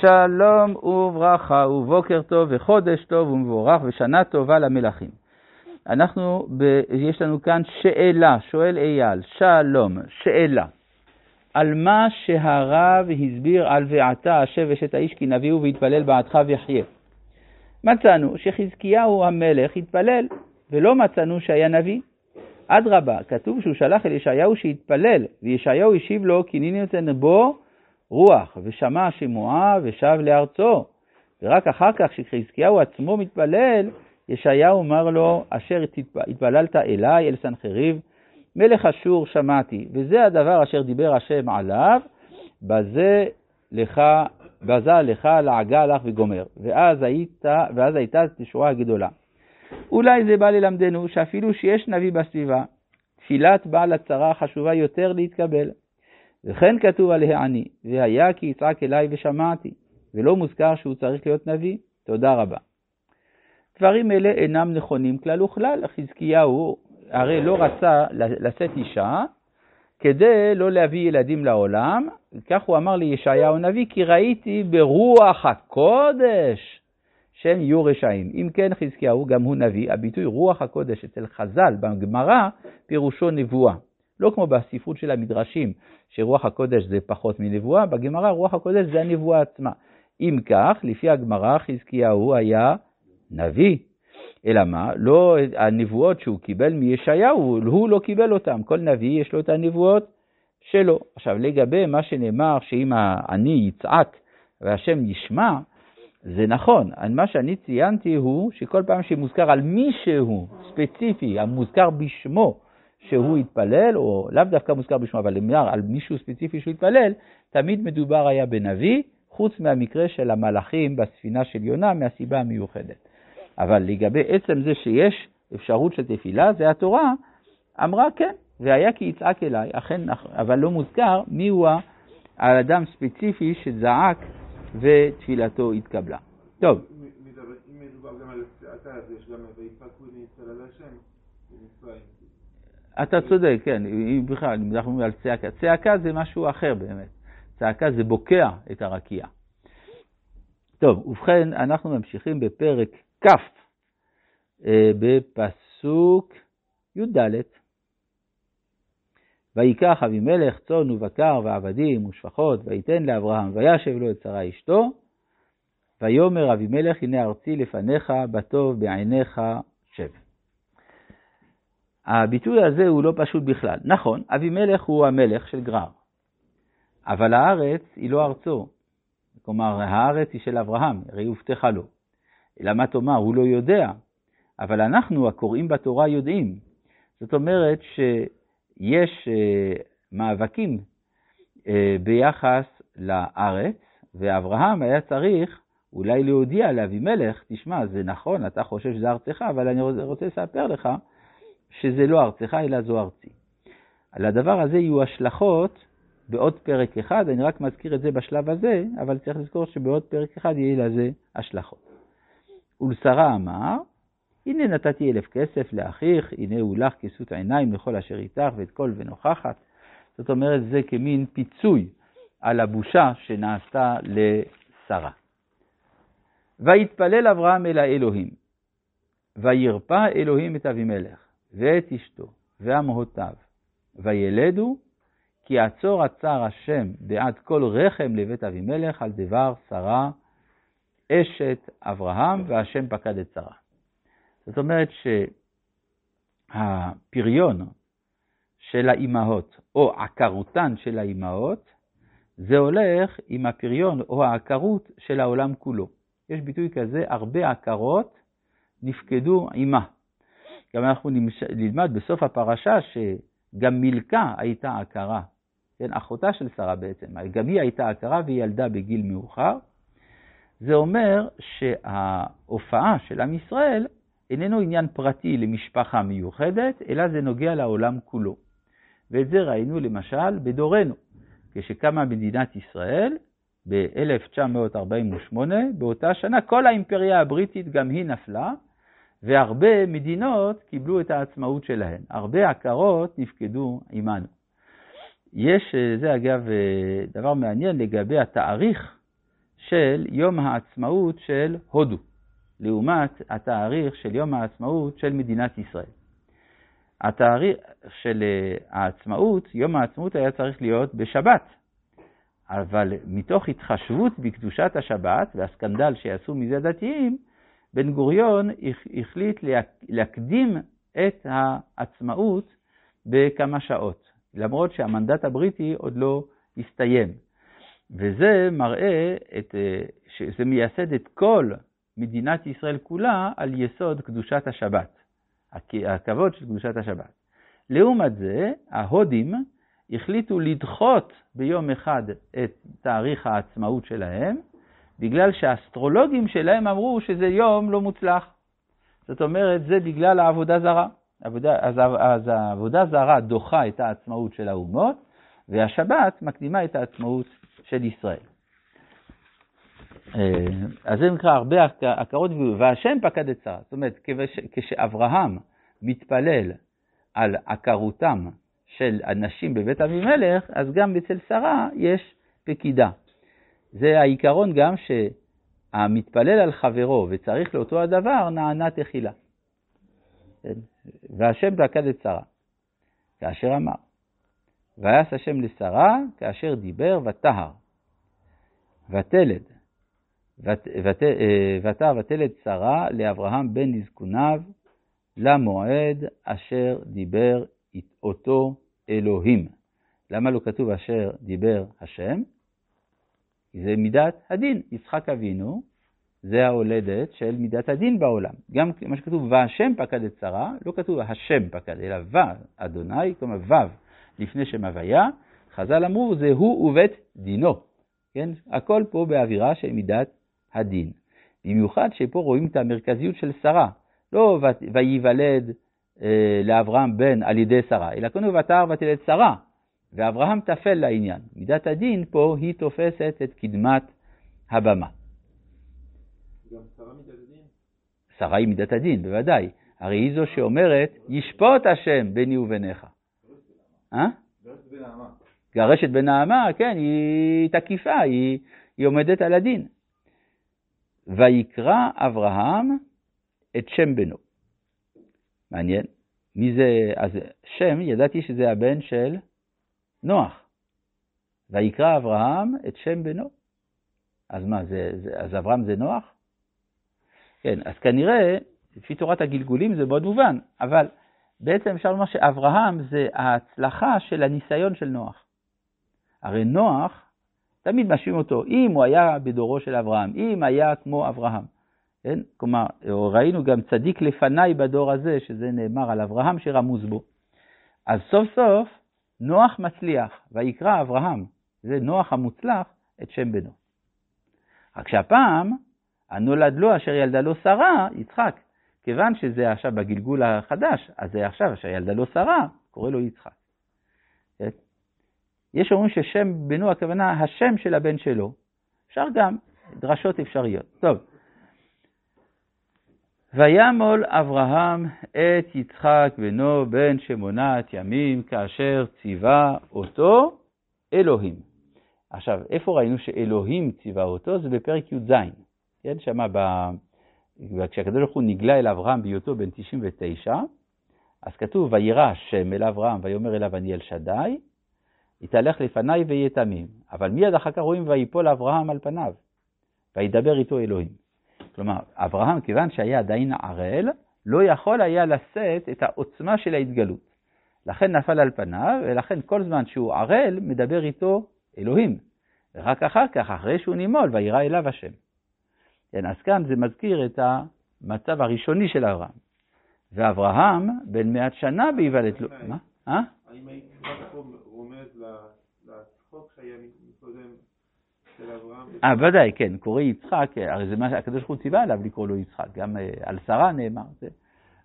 שלום וברכה ובוקר טוב וחודש טוב ומבורך ושנה טובה למלכים. אנחנו, ב, יש לנו כאן שאלה, שואל אייל, שלום, שאלה. על מה שהרב הסביר על ועתה השב אשת האיש כי נביאו ויתפלל בעדך ויחיה. מצאנו שחזקיהו המלך התפלל, ולא מצאנו שהיה נביא. אדרבה, כתוב שהוא שלח אל ישעיהו שיתפלל, וישעיהו השיב לו כי ניני נותן בו רוח, ושמע שמועה ושב לארצו. ורק אחר כך, כשחזקיהו עצמו מתפלל, ישעיהו אמר לו, אשר התפללת אליי, אל סנחריב, מלך אשור שמעתי, וזה הדבר אשר דיבר השם עליו, בזה לך, בזה לך לעגה לך וגומר. ואז, היית, ואז הייתה תשועה גדולה. אולי זה בא ללמדנו שאפילו שיש נביא בסביבה, תפילת בעל הצרה חשובה יותר להתקבל. וכן כתוב על העני, והיה כי יצעק אליי ושמעתי, ולא מוזכר שהוא צריך להיות נביא. תודה רבה. דברים אלה אינם נכונים כלל וכלל. חזקיהו הרי לא רצה לשאת אישה כדי לא להביא ילדים לעולם, כך הוא אמר לישעיהו הנביא, כי ראיתי ברוח הקודש שהם יהיו רשעים. אם כן, חזקיהו, גם הוא נביא, הביטוי רוח הקודש אצל חז"ל בגמרא, פירושו נבואה. לא כמו בספרות של המדרשים, שרוח הקודש זה פחות מנבואה, בגמרא רוח הקודש זה הנבואה עצמה. אם כך, לפי הגמרא, חזקיהו היה נביא. אלא מה? לא, הנבואות שהוא קיבל מישעיהו, הוא לא קיבל אותן. כל נביא יש לו את הנבואות שלו. עכשיו, לגבי מה שנאמר, שאם אני יצעק והשם ישמע, זה נכון. מה שאני ציינתי הוא שכל פעם שמוזכר על מישהו ספציפי, המוזכר בשמו, שהוא התפלל, או לאו דווקא מוזכר בשמו, אבל נאמר על מישהו ספציפי שהוא התפלל, תמיד מדובר היה בנביא, חוץ מהמקרה של המלאכים בספינה של יונה, מהסיבה המיוחדת. אבל לגבי עצם זה שיש אפשרות של תפילה, זה התורה אמרה כן, והיה כי יצעק אליי, אכן, אבל לא מוזכר מיהו האדם ספציפי שזעק ותפילתו התקבלה. טוב. אם מדובר גם על אז יש גם ויפקו נצטלה להשם במצרים. אתה צודק, כן, בכלל, אם אנחנו מדברים על צעקה. צעקה זה משהו אחר באמת. צעקה זה בוקע את הרקיע. טוב, ובכן, אנחנו ממשיכים בפרק כ', אה, בפסוק י"ד. ויקח אבימלך צאן ובקר ועבדים ושפחות, ויתן לאברהם, וישב לו את שרה אשתו, ויאמר אבימלך, הנה ארצי לפניך, בטוב בעיניך שב. הביטוי הזה הוא לא פשוט בכלל. נכון, אבימלך הוא המלך של גרר, אבל הארץ היא לא ארצו. כלומר, הארץ היא של אברהם, הרי הובטחה לו. אלא מה תאמר, הוא לא יודע, אבל אנחנו הקוראים בתורה יודעים. זאת אומרת שיש אה, מאבקים אה, ביחס לארץ, ואברהם היה צריך אולי להודיע לאבימלך, תשמע, זה נכון, אתה חושב שזה ארצך, אבל אני רוצה לספר לך שזה לא ארצך, אלא זו ארצי. על הדבר הזה יהיו השלכות בעוד פרק אחד, אני רק מזכיר את זה בשלב הזה, אבל צריך לזכור שבעוד פרק אחד יהיה לזה השלכות. ולשרה אמר, הנה נתתי אלף כסף לאחיך, הנה הוא לך כסות עיניים לכל אשר איתך ואת כל ונוכחת. זאת אומרת, זה כמין פיצוי על הבושה שנעשתה לשרה. ויתפלל אברהם אל האלוהים, וירפא אלוהים את אבימלך, ואת אשתו, ואמהותיו, וילדו, כי עצור עצר השם בעד כל רחם לבית אבימלך על דבר שרה אשת אברהם, והשם פקד את שרה. זאת אומרת שהפריון של האימהות, או עקרותן של האימהות, זה הולך עם הפריון או העקרות של העולם כולו. יש ביטוי כזה, הרבה עקרות נפקדו עימה. גם אנחנו נלמד בסוף הפרשה שגם מילכה הייתה עקרה, כן, אחותה של שרה בעצם, גם היא הייתה עקרה והיא ילדה בגיל מאוחר. זה אומר שההופעה של עם ישראל איננו עניין פרטי למשפחה מיוחדת, אלא זה נוגע לעולם כולו. ואת זה ראינו למשל בדורנו, כשקמה מדינת ישראל ב-1948, באותה שנה כל האימפריה הבריטית גם היא נפלה, והרבה מדינות קיבלו את העצמאות שלהן. הרבה עקרות נפקדו עמנו. יש, זה אגב דבר מעניין לגבי התאריך של יום העצמאות של הודו, לעומת התאריך של יום העצמאות של מדינת ישראל. התאריך של אה, העצמאות, יום העצמאות היה צריך להיות בשבת, אבל מתוך התחשבות בקדושת השבת והסקנדל שיעשו מזה דתיים, בן גוריון החליט להקדים את העצמאות בכמה שעות, למרות שהמנדט הבריטי עוד לא הסתיים. וזה מראה את, אה, שזה מייסד את כל מדינת ישראל כולה על יסוד קדושת השבת, הכבוד של קדושת השבת. לעומת זה, ההודים החליטו לדחות ביום אחד את תאריך העצמאות שלהם, בגלל שהאסטרולוגים שלהם אמרו שזה יום לא מוצלח. זאת אומרת, זה בגלל העבודה זרה. עבודה, אז, אז העבודה זרה דוחה את העצמאות של האומות, והשבת מקדימה את העצמאות של ישראל. אה, אז זה נקרא הרבה הכרות, והשם פקד את שרה. זאת אומרת, כשאברהם מתפלל על עקרותם של אנשים בבית אבימלך, אז גם אצל שרה יש פקידה. זה העיקרון גם שהמתפלל על חברו וצריך לאותו הדבר, נענה תחילה. כן? והשם פקד את שרה, כאשר אמר, ויעש השם לשרה כאשר דיבר וטהר, ותלד, ותהר ותלד שרה לאברהם בן לזקוניו למועד אשר דיבר אותו אלוהים. למה לא כתוב אשר דיבר השם? זה מידת הדין. יצחק אבינו זה ההולדת של מידת הדין בעולם. גם מה שכתוב והשם פקד את שרה, לא כתוב השם פקד, אלא ו, אדוני, כלומר ו' לפני שם הוויה, חז"ל אמרו זה הוא ובית דינו. כן? הכל פה באווירה של מידת הדין. במיוחד שפה רואים את המרכזיות של שרה, לא וייוולד אה, לאברהם בן על ידי שרה, אלא קודם ותער ותלד שרה, ואברהם טפל לעניין. מידת הדין פה היא תופסת את קדמת הבמה. שרה היא מידת הדין, בוודאי. הרי היא זו שאומרת, ישפוט השם ביני וביניך. אה? גרשת בנעמה, כן, היא תקיפה, היא, היא עומדת על הדין. ויקרא אברהם את שם בנו. מעניין. מי זה, אז שם, ידעתי שזה הבן של נוח. ויקרא אברהם את שם בנו. אז מה, זה, זה, אז אברהם זה נוח? כן, אז כנראה, לפי תורת הגלגולים זה מאוד מובן, אבל בעצם אפשר לומר שאברהם זה ההצלחה של הניסיון של נוח. הרי נוח, תמיד משווים אותו, אם הוא היה בדורו של אברהם, אם היה כמו אברהם. כן? כלומר, ראינו גם צדיק לפניי בדור הזה, שזה נאמר על אברהם שרמוז בו. אז סוף סוף נוח מצליח, ויקרא אברהם, זה נוח המוצלח, את שם בנו. רק שהפעם, הנולד לו אשר ילדה לו שרה, יצחק. כיוון שזה עכשיו בגלגול החדש, אז זה עכשיו אשר ילדה לו שרה, קורא לו יצחק. כן? יש אומרים ששם בנו, הכוונה השם של הבן שלו. אפשר גם, דרשות אפשריות. טוב. וימול אברהם את יצחק בנו בן שמונת ימים כאשר ציווה אותו אלוהים. עכשיו, איפה ראינו שאלוהים ציווה אותו? זה בפרק י"ז. כן, שמה ב... כשהקדוש ברוך הוא נגלה אל אברהם בהיותו בן 99, אז כתוב, וירא השם אל אברהם ויאמר אליו אני אל שדי, יתהלך לפניי ויהיה תמים. אבל מיד אחר כך רואים ויפול אברהם על פניו, וידבר איתו אלוהים. כלומר, אברהם, כיוון שהיה עדיין ערל, לא יכול היה לשאת את העוצמה של ההתגלות. לכן נפל על פניו, ולכן כל זמן שהוא ערל, מדבר איתו אלוהים. ורק אחר כך, אחרי שהוא נימול, וירא אליו השם. כן, אז כאן זה מזכיר את המצב הראשוני של אברהם. ואברהם, בן מעט שנה בהיוולד לו... מה? אה? האם היית רומז לצחוק שהיה מקודם אה, ודאי, כן, קורא יצחק, הרי זה מה שהקדוש ברוך הוא ציווה עליו לקרוא לו יצחק, גם אה, על שרה נאמר. זה,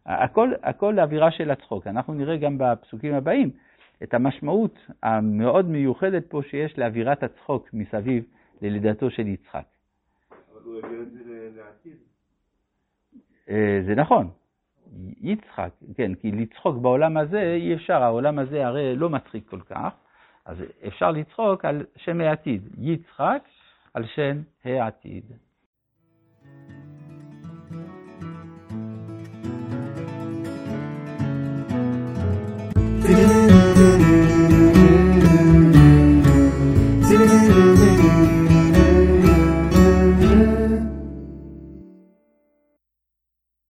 הכל, הכל אווירה של הצחוק. אנחנו נראה גם בפסוקים הבאים את המשמעות המאוד מיוחדת פה שיש לאווירת הצחוק מסביב ללידתו של יצחק. אבל הוא העביר את זה לעתיד. אה, זה נכון, יצחק, כן, כי לצחוק בעולם הזה אי אפשר, העולם הזה הרי לא מצחיק כל כך. אז אפשר לצחוק על שם העתיד, יצחק, על שם העתיד.